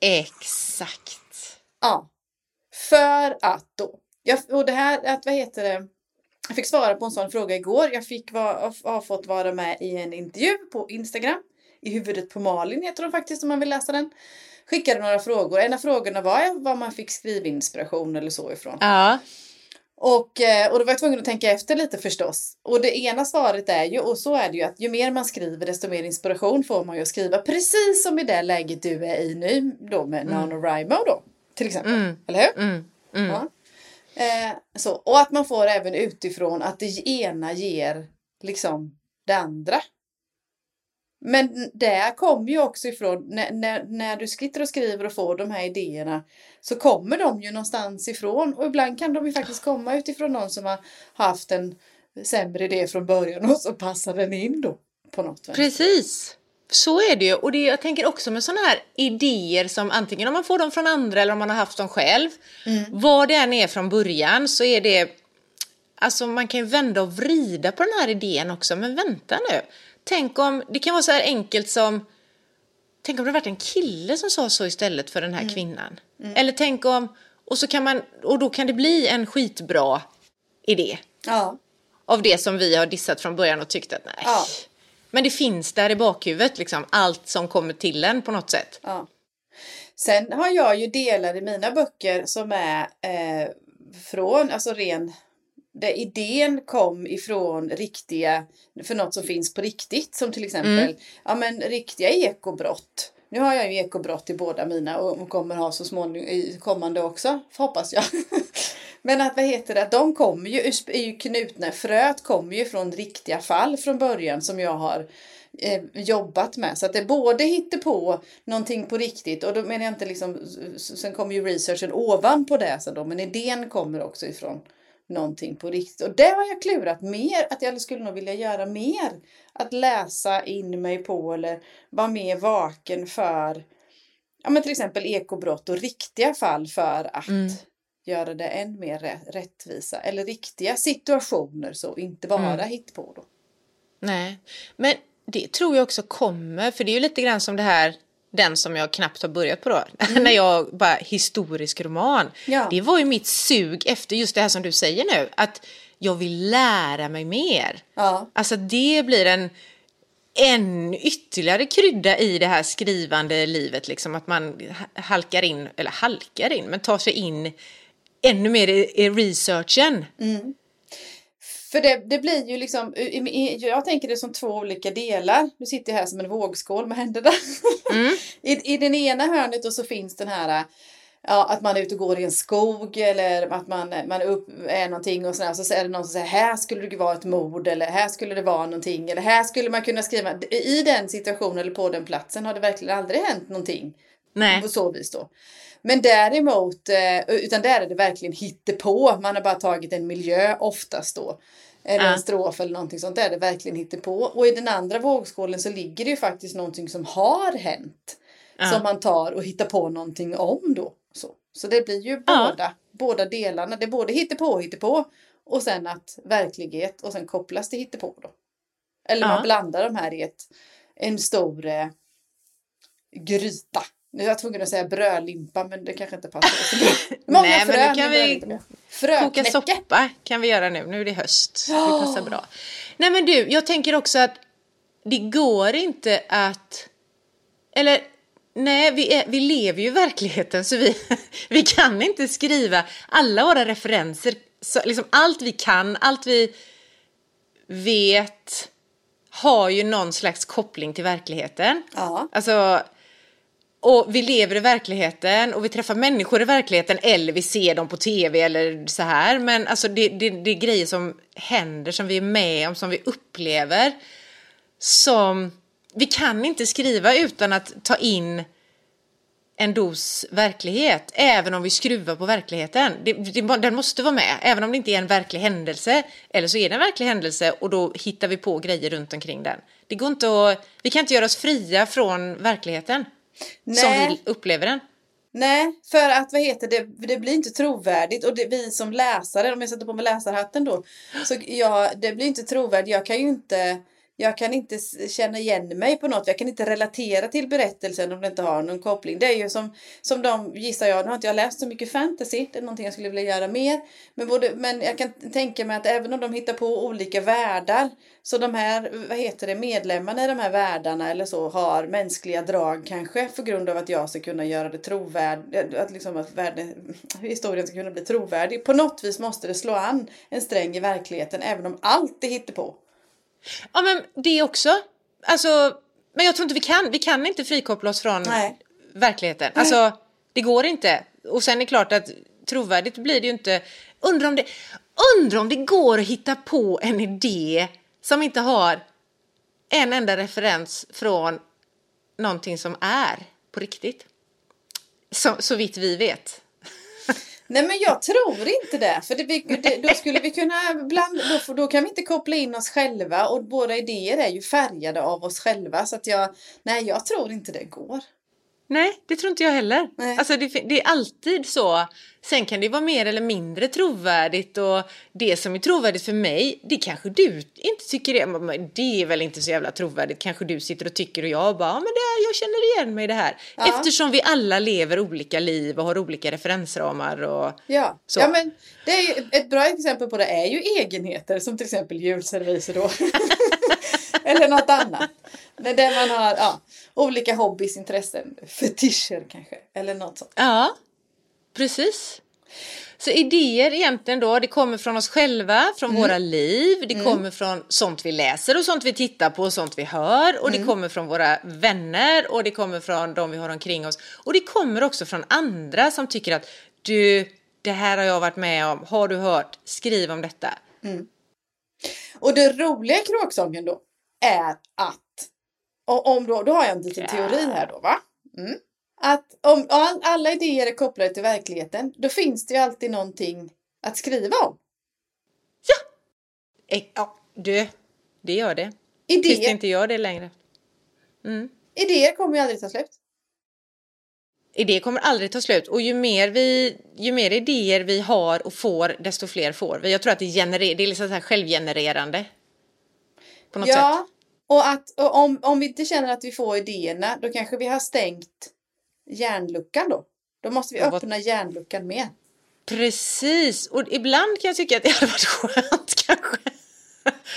Exakt. Ja. För att då, jag, och det här, att vad heter det, jag fick svara på en sån fråga igår. Jag fick va, har fått vara med i en intervju på Instagram. I huvudet på Malin heter hon faktiskt om man vill läsa den. Skickade några frågor. En av frågorna var vad man fick skrivinspiration eller så ifrån. Ja. Och, eh, och då var jag tvungen att tänka efter lite förstås. Och det ena svaret är ju, och så är det ju, att ju mer man skriver desto mer inspiration får man ju att skriva. Precis som i det läget du är i nu då med NaNoWriMo då. Till exempel. Mm. Eller hur? Mm. Mm. Ja. Eh, så. Och att man får även utifrån att det ena ger liksom det andra. Men det kommer ju också ifrån, när, när, när du sitter och skriver och får de här idéerna så kommer de ju någonstans ifrån och ibland kan de ju faktiskt komma utifrån någon som har haft en sämre idé från början och så passar den in då på något vänster. Precis. Så är det ju. Och det, jag tänker också med sådana här idéer som antingen om man får dem från andra eller om man har haft dem själv. Vad det än är från början så är det... Alltså man kan ju vända och vrida på den här idén också. Men vänta nu. Tänk om... Det kan vara så här enkelt som... Tänk om det varit en kille som sa så istället för den här kvinnan. Eller tänk om... Och, så kan man, och då kan det bli en skitbra idé Ja. av det som vi har dissat från början och tyckt att nej. Ja. Men det finns där i bakhuvudet, liksom, allt som kommer till en på något sätt. Ja. Sen har jag ju delar i mina böcker som är eh, från, alltså ren, där idén kom ifrån riktiga, för något som finns på riktigt, som till exempel, ja men riktiga ekobrott. Nu har jag ju ekobrott i båda mina och kommer ha så småningom i kommande också, hoppas jag. Men att vad heter det, de kommer ju, är ju knutna, fröet kommer ju från riktiga fall från början som jag har eh, jobbat med. Så att det både hittar på någonting på riktigt och då menar jag inte liksom, sen kommer ju researchen ovanpå det så då, men idén kommer också ifrån någonting på riktigt. Och det har jag klurat mer, att jag skulle nog vilja göra mer. Att läsa in mig på eller vara mer vaken för ja, men till exempel ekobrott och riktiga fall för att Mm. göra det än mer rä- rättvisa. Eller riktiga situationer så, inte bara Mm. hittpå då. Nej, men det tror jag också kommer, för det är ju lite grann som det här, den som jag knappt har börjat på då, när jag bara historisk roman. Mm. Ja. Det var ju mitt sug efter just det här som du säger nu, att jag vill lära mig mer. Ja, Alltså det blir en en ytterligare krydda i det här skrivande livet, liksom att man ha- halkar in, eller halkar in, men tar sig in ännu mer i, i researchen. För det, det blir ju liksom, jag tänker det som två olika delar. Du sitter här som en vågskål med händerna. Mm. I, I den ena hörnet och så finns den här Ja, att man är ute och går i en skog eller att man, man är, upp, är någonting och sådär, så är det någon som säger här skulle det vara ett mord eller här skulle det vara någonting eller här skulle man kunna skriva i den situationen eller på den platsen har det verkligen aldrig hänt någonting Nej. på så vis då. Men däremot, eh, utan där är det verkligen hittepå. Man har bara tagit en miljö oftast då. Eller en strof eller någonting sånt. Där är det verkligen hittepå. Och i den andra vågskålen så ligger det ju faktiskt någonting som har hänt. Ja. Som man tar och hittar på någonting om då. Så, så det blir ju Ja. båda, båda delarna. Det är både hittepå och hittepå. Och sen att verklighet och sen kopplas det hittepå då. Eller Ja. man blandar de här i ett, en stor eh, gryta. Nu är jag tvungen att säga brödlimpa men det kanske inte passar. så bra. Många Nej, men nu frön kan vi. Koka soppa kan vi göra nu, nu är det höst. Det passar bra. Nej men du, jag tänker också att det går inte att... Eller nej, vi, är, vi lever ju i verkligheten så vi, vi kan inte skriva alla våra referenser. Så, liksom allt vi kan, allt vi vet har ju någon slags koppling till verkligheten. Ja. Alltså, och vi lever i verkligheten och vi träffar människor i verkligheten eller vi ser dem på tv eller så här. Men alltså det, det, det är grejer som händer, som vi är med om, som vi upplever. Som vi kan inte skriva utan att ta in en dos verklighet, även om vi skruvar på verkligheten. Det, det, den måste vara med, även om det inte är en verklig händelse. Eller så är det en verklig händelse och då hittar vi på grejer runt omkring den. Det går inte att, vi kan inte göra oss fria från verkligheten. Som Nej. vi upplever den. Nej, för att vad heter det, det blir inte trovärdigt och det, vi som läsare, om jag sätter på mig läsarhatten då, så ja, det blir inte trovärdigt. Jag kan ju inte, jag kan inte känna igen mig på något. Jag kan inte relatera till berättelsen om det inte har någon koppling. Det är ju som, som de, gissar jag, nu har inte jag läst så mycket fantasy, det är någonting jag skulle vilja göra mer. Men, både, men jag kan tänka mig att även om de hittar på olika världar, så de här, vad heter det, medlemmarna i de här världarna eller så har mänskliga drag kanske för grund av att jag ska kunna göra det trovärdigt, att liksom att världen, historien ska kunna bli trovärdig. På något vis måste det slå an en sträng i verkligheten även om allt är hittepå. Ja men det också. Alltså, men jag tror inte vi kan, vi kan inte frikoppla oss från Nej. verkligheten. Alltså, det går inte. Och sen är det klart att trovärdigt blir det ju inte. Undrar om det, undrar om det går att hitta på en idé som inte har en enda referens från någonting som är på riktigt. Så, så vitt vi vet. Nej men jag tror inte det. För det, det, då skulle vi kunna blanda, då, då kan vi inte koppla in oss själva och våra idéer är ju färgade av oss själva. Så att jag, nej jag tror inte det går. Nej, det tror inte jag heller. Nej. Alltså det, det är alltid så. Sen kan det vara mer eller mindre trovärdigt och det som är trovärdigt för mig, det kanske du inte tycker är, men det är väl inte så jävla trovärdigt, kanske du sitter och tycker och jag bara, ja men det, jag känner igen mig i det här. Ja. Eftersom vi alla lever olika liv och har olika referensramar och Ja, Så. ja men det är ett bra exempel på det är ju egenheter som till exempel julserviser då. Eller något annat. Där där man har ja, olika hobbys, intressen, fetischer kanske. Eller något sånt. Ja, precis. Så idéer egentligen då, det kommer från oss själva, från Mm. våra liv, det kommer från sånt vi läser och sånt vi tittar på och sånt vi hör och Mm. det kommer från våra vänner och det kommer från de vi har omkring oss och det kommer också från andra som tycker att du, det här har jag varit med om, har du hört, skriv om detta. Och det roliga i kråksången då är att, om då, då har jag en liten Ja. teori här då va? Mm. Att om all, alla idéer är kopplade till verkligheten, då finns det ju alltid någonting att skriva om. Eh, Ja, du, det gör det. Tills det Idéer, inte gör det längre. Mm. idéer kommer ju aldrig ta slut. idéer kommer aldrig ta slut och ju mer, vi, ju mer idéer vi har och får desto fler får vi. Jag tror att det, generer, det är liksom så här självgenererande. På något ja, sätt. Och, att, och om, om vi inte känner att vi får idéerna då kanske vi har stängt hjärnluckan då. Då måste vi Ja, vad- öppna hjärnluckan mer. Precis, och ibland kan jag tycka att det hade varit skönt kanske.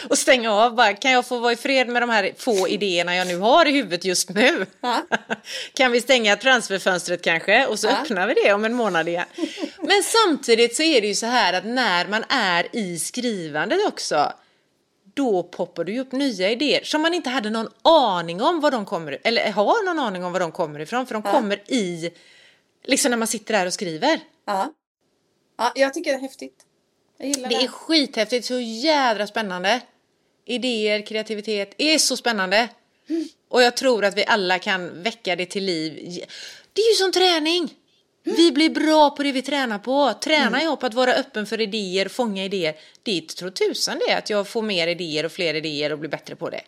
Och stänga av bara, kan jag få vara i fred med de här få idéerna jag nu har i huvudet just nu? Ja. Kan vi stänga transferfönstret kanske och så Ja. öppnar vi det om en månad igen. Men samtidigt så är det ju så här att när man är i skrivandet också då poppar det ju upp nya idéer som man inte hade någon aning om var de kommer eller har någon aning om var de kommer ifrån för de Ja. kommer i liksom när man sitter där och skriver. Ja. ja, jag tycker det är häftigt. Jag gillar Det det. är skithäftigt, så jädra spännande. Idéer, kreativitet är så spännande. Och jag tror att vi alla kan väcka det till liv. Det är ju som träning. Vi blir bra på det vi tränar på. Tränar jag på att vara öppen för idéer, fånga idéer. Det tror tusan det att jag får mer idéer och fler idéer och blir bättre på det.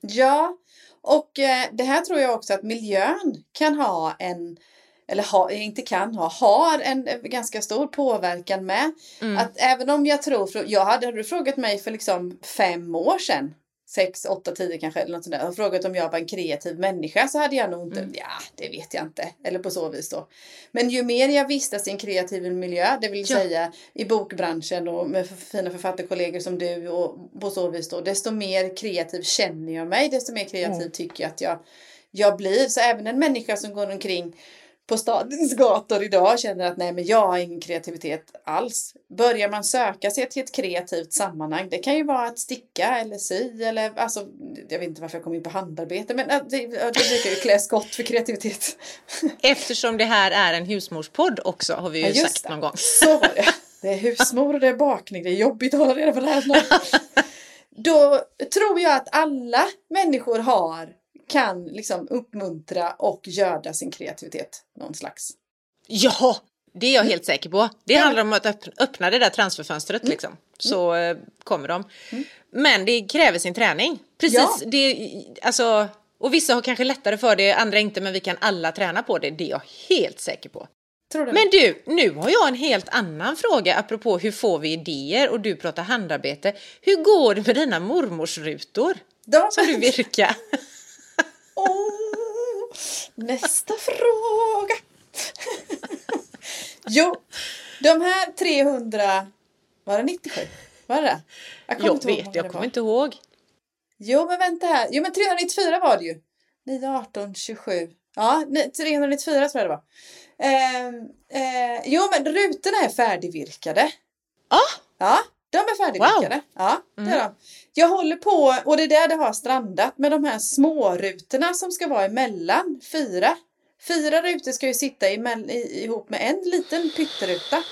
Ja, och eh, det här tror jag också att miljön kan ha en, eller ha, inte kan ha, har en eh, ganska stor påverkan med. Att även om jag tror, jag hade, hade du frågat mig för liksom fem år sedan, sex, åtta, tio kanske eller något sånt där, och frågat om jag var en kreativ människa så hade jag nog inte, ja det vet jag inte, eller på så vis då. Men ju mer jag vistas i en kreativ miljö, det vill Ja. säga i bokbranschen och med fina författarkollegor som du och på så vis då, desto mer kreativ känner jag mig, desto mer kreativ Mm. tycker jag att jag, jag blir. Så även en människa som går omkring på stadens gator idag känner att nej men jag har ingen kreativitet alls. Börjar man söka sig till ett kreativt sammanhang, det kan ju vara att sticka eller sy eller alltså, jag vet inte varför jag kom in på handarbete men äh, det, det brukar ju klä skott för kreativitet. Eftersom det här är en husmorspodd också har vi ju Ja, sagt det. någon gång. Så var det. Det är husmor och det är bakning, det är jobbigt att hålla reda på det här snart. Då tror jag att alla människor har, kan liksom uppmuntra och göda sin kreativitet någon slags. Ja, det är jag helt säker på. Det Ja, handlar om att öppna, det där transferfönstret liksom. Så eh, kommer de. Men det kräver sin träning. Precis, Ja. det, alltså, och vissa har kanske lättare för det, andra inte, men vi kan alla träna på det. Det är jag helt säker på. Tror du? Men du, nu har jag en helt annan fråga apropå hur får vi idéer och du pratar handarbete. Hur går det med dina mormorsrutor De, som du virkar? Nästa fråga. jo, de här 300, var det 97? Var det Jag kommer Jag inte ihåg hur vet, jag kommer inte ihåg. Jo men vänta här. Jo men 394 var det ju. 9, 18, 27. Ja, nej, 394 tror jag det var. Ehm, eh, jo men rutorna är färdigvirkade. Ah, Ja, de är färdigvirkade. Ja, det är de. Jag håller på, och det är där det har strandat, med de här små rutorna som ska vara emellan. Fyra. Fyra rutor ska ju sitta i, ihop med en liten pytteruta.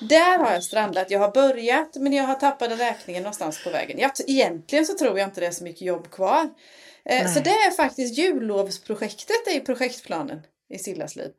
Där har jag strandat. Jag har börjat men jag har tappat räkningen någonstans på vägen. Jag, egentligen så tror jag inte det är så mycket jobb kvar. Eh, så det är faktiskt jullovsprojektet i projektplanen i Sillas liv.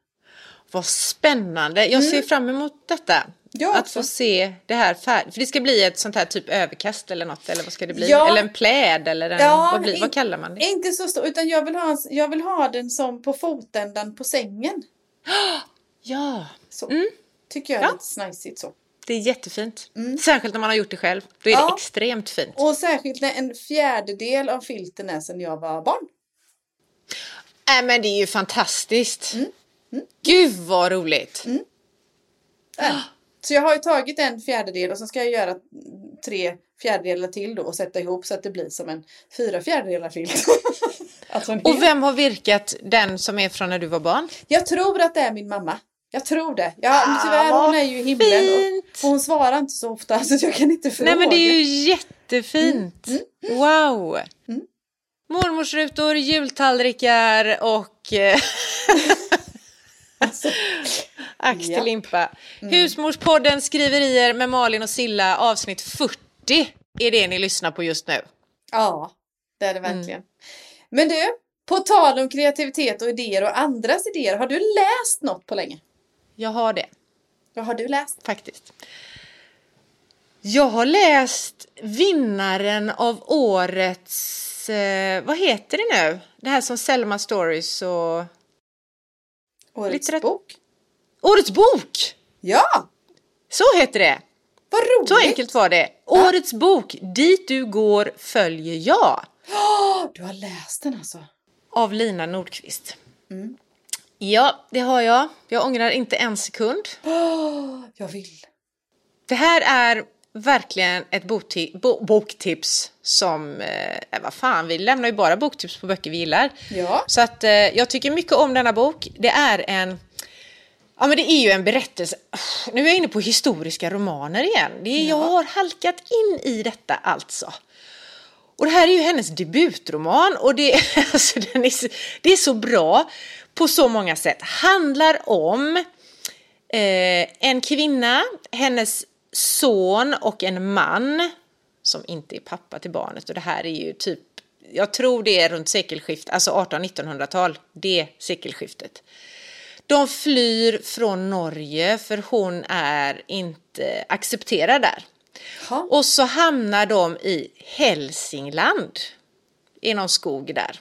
Vad spännande. Jag ser fram emot detta. Mm. Jag att också. få se det här färdigt. För det ska bli ett sånt här typ överkast eller något. Eller vad ska det bli? Ja. Eller en pläd eller en, Ja, vad, blir, vad kallar man det? Inte så stor, utan jag vill, ha, jag vill ha den som på fotändan på sängen. Ja, Så. Mm. Tycker jag är Ja. lite snajsigt så. det är jättefint. Särskilt när man har gjort det själv. Då är Mm. Ja. det extremt fint. Och särskilt när en fjärdedel av filten är sedan jag var barn. Nej men det är ju fantastiskt. Mm. Gud vad roligt. Äh. Så jag har ju tagit en fjärdedel och så ska jag göra tre fjärdedelar till då och sätta ihop så att det blir som en fyra fjärdedelar filt. alltså. Och vem har virkat den som är från när du var barn? Jag tror att det är min mamma. Jag tror det. Ja, Ah, tyvärr hon är ju i himlen och, och hon svarar inte så ofta så jag kan inte fråga. Nej men det är ju jättefint. Mm, Wow. Mormorsrutor, jultallrikar och eh, Alltså, ax till Ja. Mm. Husmorspodden Skriverier med Malin och Silla avsnitt 40 är det ni lyssnar på just nu. ja, det är det Mm. verkligen. Men du, på tal om kreativitet och idéer och andras idéer, har du läst något på länge? Jag har det. Vad har du läst? faktiskt. Jag har läst vinnaren av årets, eh, vad heter det nu? Det här som Selma Stories och... Årets Litterat- bok. Årets bok! Ja, Så heter det. vad roligt! Så enkelt var det. Årets bok, Dit du går följer jag. Du har läst den alltså? Av Lina Nordqvist. Mm. Ja, det har jag. Jag ångrar inte en sekund. Jag vill. Det här är verkligen ett bo- boktips som, eh, vad fan, vi lämnar ju bara boktips på böcker vi gillar. Ja. Så att eh, jag tycker mycket om denna bok. Det är en, ja men det är ju en berättelse. Nu är jag inne på historiska romaner igen. Det är, Jag Ja. har halkat in i detta alltså. Och det här är ju hennes debutroman och det, alltså, den är, så- det är så bra på så många sätt. Handlar om eh, en kvinna, hennes son och en man som inte är pappa till barnet. Och det här är ju typ, jag tror det är runt sekelskiftet, alltså 1800-1900-tal, det sekelskiftet. De flyr från Norge för hon är inte accepterad där. Ja. Och så hamnar de i Hälsingland. I någon skog där.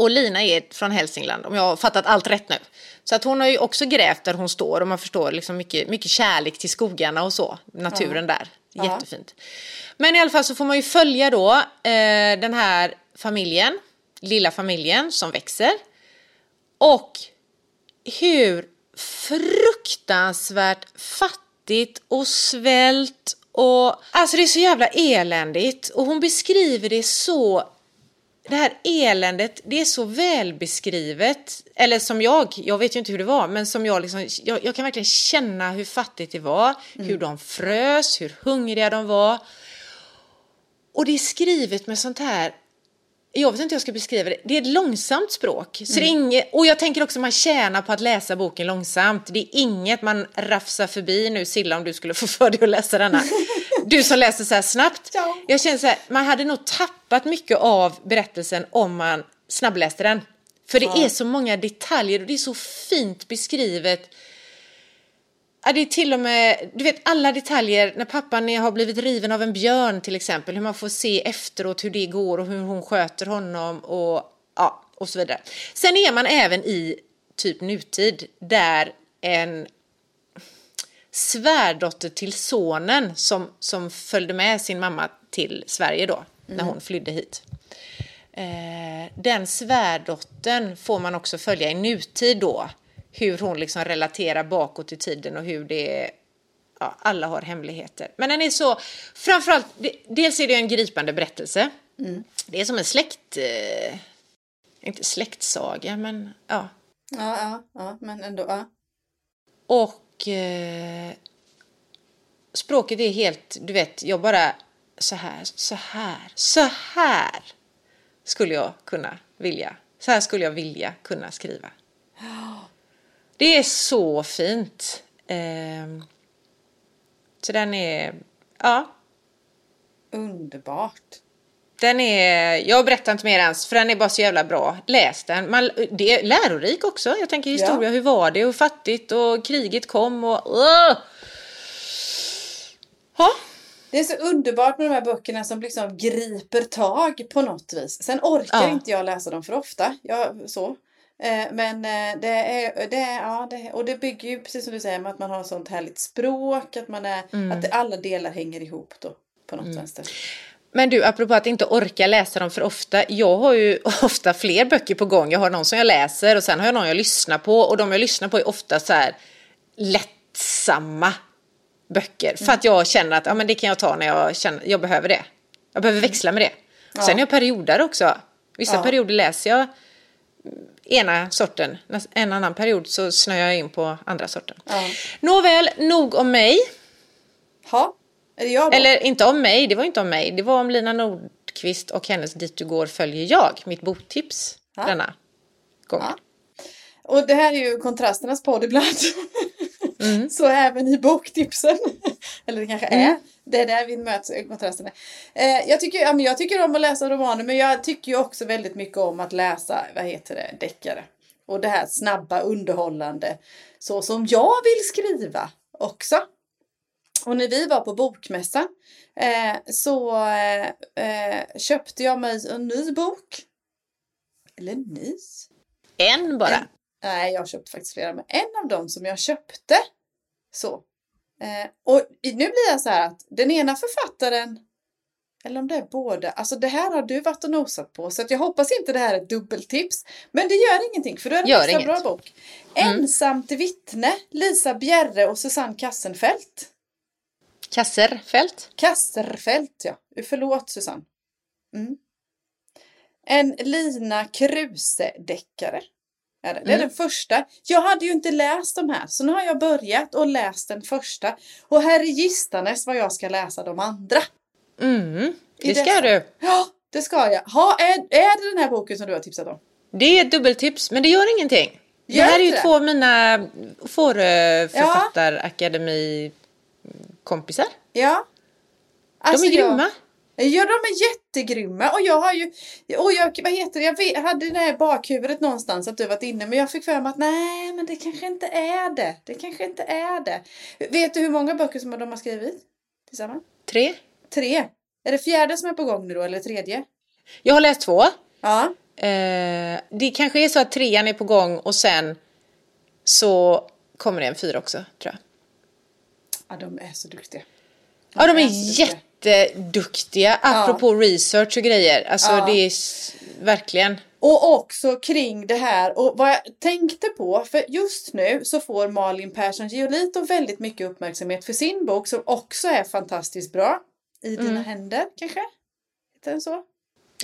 Och Lina är från Hälsingland om jag har fattat allt rätt nu. Så att hon har ju också grävt där hon står och man förstår liksom mycket, mycket kärlek till skogarna och så. Naturen där. Ja. Jättefint. Men i alla fall så får man ju följa då eh, den här familjen. Lilla familjen som växer. Och hur fruktansvärt fattigt och svält och alltså det är så jävla eländigt och hon beskriver det så det här eländet, det är så välbeskrivet. Eller som jag, jag vet ju inte hur det var, men som jag liksom, jag, jag kan verkligen känna hur fattigt det var, hur de frös, hur hungriga de var. Och det är skrivet med sånt här jag vet inte hur jag ska beskriva det. Det är ett långsamt språk. Så är inget, och jag tänker också man tjänar på att läsa boken långsamt. Det är inget man rafsar förbi nu, Silla, om du skulle få för dig att läsa denna. Du som läser så här snabbt. Ja. Jag känner så här, man hade nog tappat mycket av berättelsen om man snabbläste den. För det Ja. är så många detaljer och det är så fint beskrivet. Ja, det är till och med, du vet alla detaljer när pappan har blivit riven av en björn till exempel, hur man får se efteråt hur det går och hur hon sköter honom och ja, och så vidare. Sen är man även i typ nutid där en svärdotter till sonen som, som följde med sin mamma till Sverige då, när hon flydde hit. Eh, den svärdottern får man också följa i nutid då. Hur hon liksom relaterar bakåt i tiden och hur det Ja, alla har hemligheter. Men den är så, framförallt, dels är det en gripande berättelse. Det är som en släkt, eh, inte släktsaga, men ja. Ja, ja, ja, men ändå. Ja. Och eh, språket är helt, du vet, jag bara så här, så här, så här skulle jag kunna vilja. Så här skulle jag vilja kunna skriva. Det är så fint. Eh, så den är, ja, Underbart den är, jag berättar inte mer ens för den är bara så jävla bra. Läs den. Man, det är lärorik också. Jag tänker historia, Ja. hur var det, hur fattigt och kriget kom och... Ja, Det är så underbart med de här böckerna som liksom griper tag på något vis. Sen orkar Ja. inte jag läsa dem för ofta. Jag, så. Eh, Men eh, det är, det är, ja, det, och det bygger ju precis som du säger med att man har sånt härligt språk, att, man är, Mm. att alla delar hänger ihop då på något vänster. Men du, apropå att inte orka läsa dem för ofta. Jag har ju ofta fler böcker på gång. Jag har någon som jag läser och sen har jag någon jag lyssnar på. Och de jag lyssnar på är ofta så här lättsamma böcker. För att jag känner att ja, men det kan jag ta när jag känner jag behöver det. Jag behöver växla med det. Sen är jag perioder också. Vissa Ja. perioder läser jag ena sorten. En annan period så snöar jag in på andra sorten. Ja. Nåväl, nog om mig. Ha, Eller inte om mig, det var inte om mig. Det var om Lina Nordqvist och hennes Dit du går följer jag. Mitt boktips Ja. denna gång. Ja. Och det här är ju kontrasternas podd ibland. Mm. Så även i boktipsen. Eller det kanske är. Det är där vi möts, eh, kontrasterna. Eh, jag, tycker, ja, jag tycker om att läsa romaner men jag tycker ju också väldigt mycket om att läsa, vad heter det, deckare. Och det här snabba, underhållande. Så som jag vill skriva också. Och när vi var på bokmässan eh, så eh, eh, köpte jag mig en ny bok. Eller ny? En bara. Nej, jag har köpt faktiskt flera, men en av dem som jag köpte så. Eh, och nu blir jag så här att den ena författaren, eller om det är båda, alltså det här har du varit och nosat på, så jag hoppas inte det här är ett dubbeltips. Men det gör ingenting, för det Gör en extra inget. bra bok. Mm. Ensamt vittne, Lisa Bjerre och Susanne Kassenfelt. Kasserfält. Kasserfelt, ja. Förlåt Susanne. Mm. En Lina Kruse-deckare. Är det. det är Mm. den första. Jag hade ju inte läst de här, så nu har jag börjat och läst den första. Och här är gistanes vad jag ska läsa de andra. Mm, det ska du. Ja, det ska jag. Ha, är, är det den här boken som du har tipsat om? Det är ett dubbeltips, men det gör ingenting. Det Gör här är ju det? två av mina Fåröförfattarakademi-kompisar. Ja. De Alltså, är jag- grymma. Ja, de är jättegrymma. Och jag har ju, och jag, vad heter det, jag vet, hade det här bakhuvudet någonstans att du varit inne, men jag fick för mig att nej, men det kanske inte är det. Det kanske inte är det. Vet du hur många böcker som de har skrivit tillsammans? Tre. Tre. Är det fjärde som är på gång nu då, eller tredje? Jag har läst två. Ja. Eh, det kanske är så att trean är på gång och sen så kommer det en fyra också, tror jag. Ja, de är så duktiga. Ja, de är är jätteduktiga. Apropå research och grejer. Alltså Ja. det är verkligen. Och också kring det här och vad jag tänkte på, för just nu så får Malin Persson Giolito väldigt mycket uppmärksamhet för sin bok som också är fantastiskt bra. I dina Mm. händer kanske? Heter den så?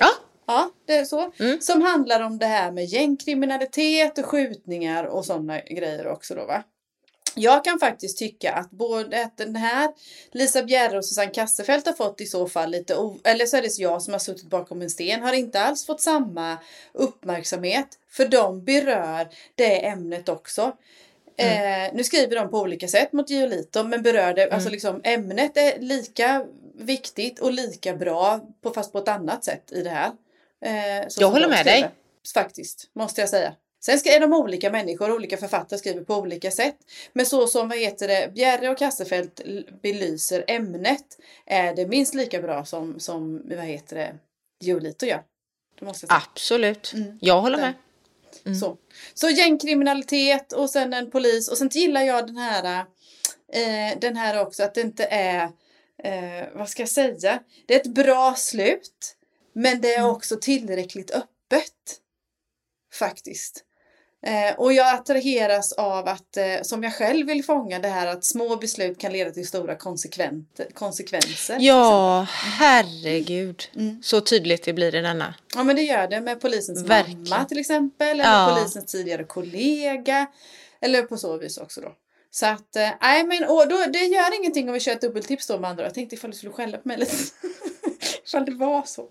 Ja, Ja, det är så. Mm. Som handlar om det här med gängkriminalitet och skjutningar och sådana grejer också då va. Jag kan faktiskt tycka att både att den här Lisa Bjerre och Susanne Kasselfelt har fått i så fall lite, eller så är det jag som har suttit bakom en sten, har inte alls fått samma uppmärksamhet. För de berör det ämnet också. Eh, nu skriver de på olika sätt mot Giolito men berör det, alltså liksom ämnet är lika viktigt och lika bra på, fast på ett annat sätt i det här. Eh, Jag håller med skriver. dig. Faktiskt, måste jag säga. Sen ska, är de olika människor, olika författare skriver på olika sätt. Men så som, vad heter det, Bjerre och Kasselfelt l- belyser ämnet är det minst lika bra som, som vad heter det, Giolito gör. Absolut. Mm. Jag håller med. Mm. Så. så gängkriminalitet och sen en polis och sen gillar jag den här eh, den här också att det inte är eh, vad ska jag säga det är ett bra slut men det är Mm. också tillräckligt öppet faktiskt. Eh, och jag attraheras av att, eh, som jag själv vill fånga, det här att små beslut kan leda till stora konsekvenser. Ja, herregud. Mm. Så tydligt det blir i denna. Ja men det gör det med polisens Verkligen. mamma till exempel. Eller Ja. polisens tidigare kollega. Eller på så vis också då. Så att, eh, nej men och då, det gör ingenting om vi kör ett dubbeltips då med andra. Jag tänkte ifall du skulle skälla på mig lite. ifall det var så.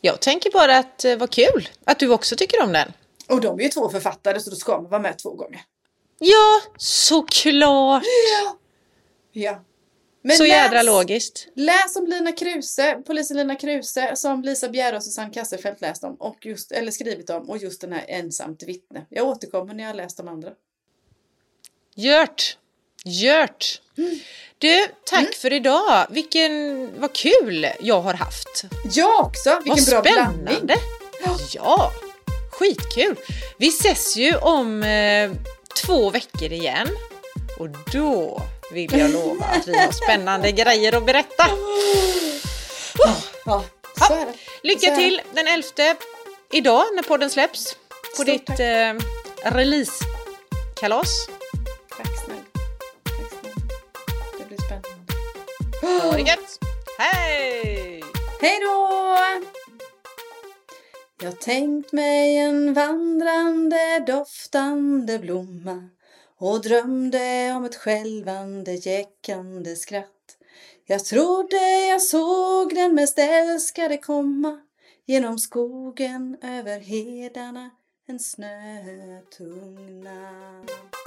Jag tänker bara att eh, vad kul att du också tycker om den. Och de är ju två författare så då ska man vara med två gånger. Ja, såklart. Ja. Men Så läs, jädra logiskt. Läs om Lina Kruse, polisen Lina Kruse som Lisa Bjerre och Susanne Kasselfelt läst om. Och just, eller skrivit om. Och just den här ensamt vittne. Jag återkommer när jag har läst de andra. Gjort. Gjort. Du, tack för idag. Vilken, vad kul jag har haft. Jag också! Vilken vad bra spännande. blandning. Ja, skitkul. Vi ses ju om eh, två veckor igen. Och då vill jag lova att vi har spännande grejer att berätta. Ja, så är det. Lycka till den 11 idag när podden släpps. På Stort ditt eh, releasekalas. Tack snälla. Tack snälla. Det blir spännande. Ha det gött. Hej! Hej då! Jag tänkt mig en vandrande doftande blomma och drömde om ett skälvande jäckande skratt. Jag trodde jag såg den mest älskade komma genom skogen över hedarna en snötung natt.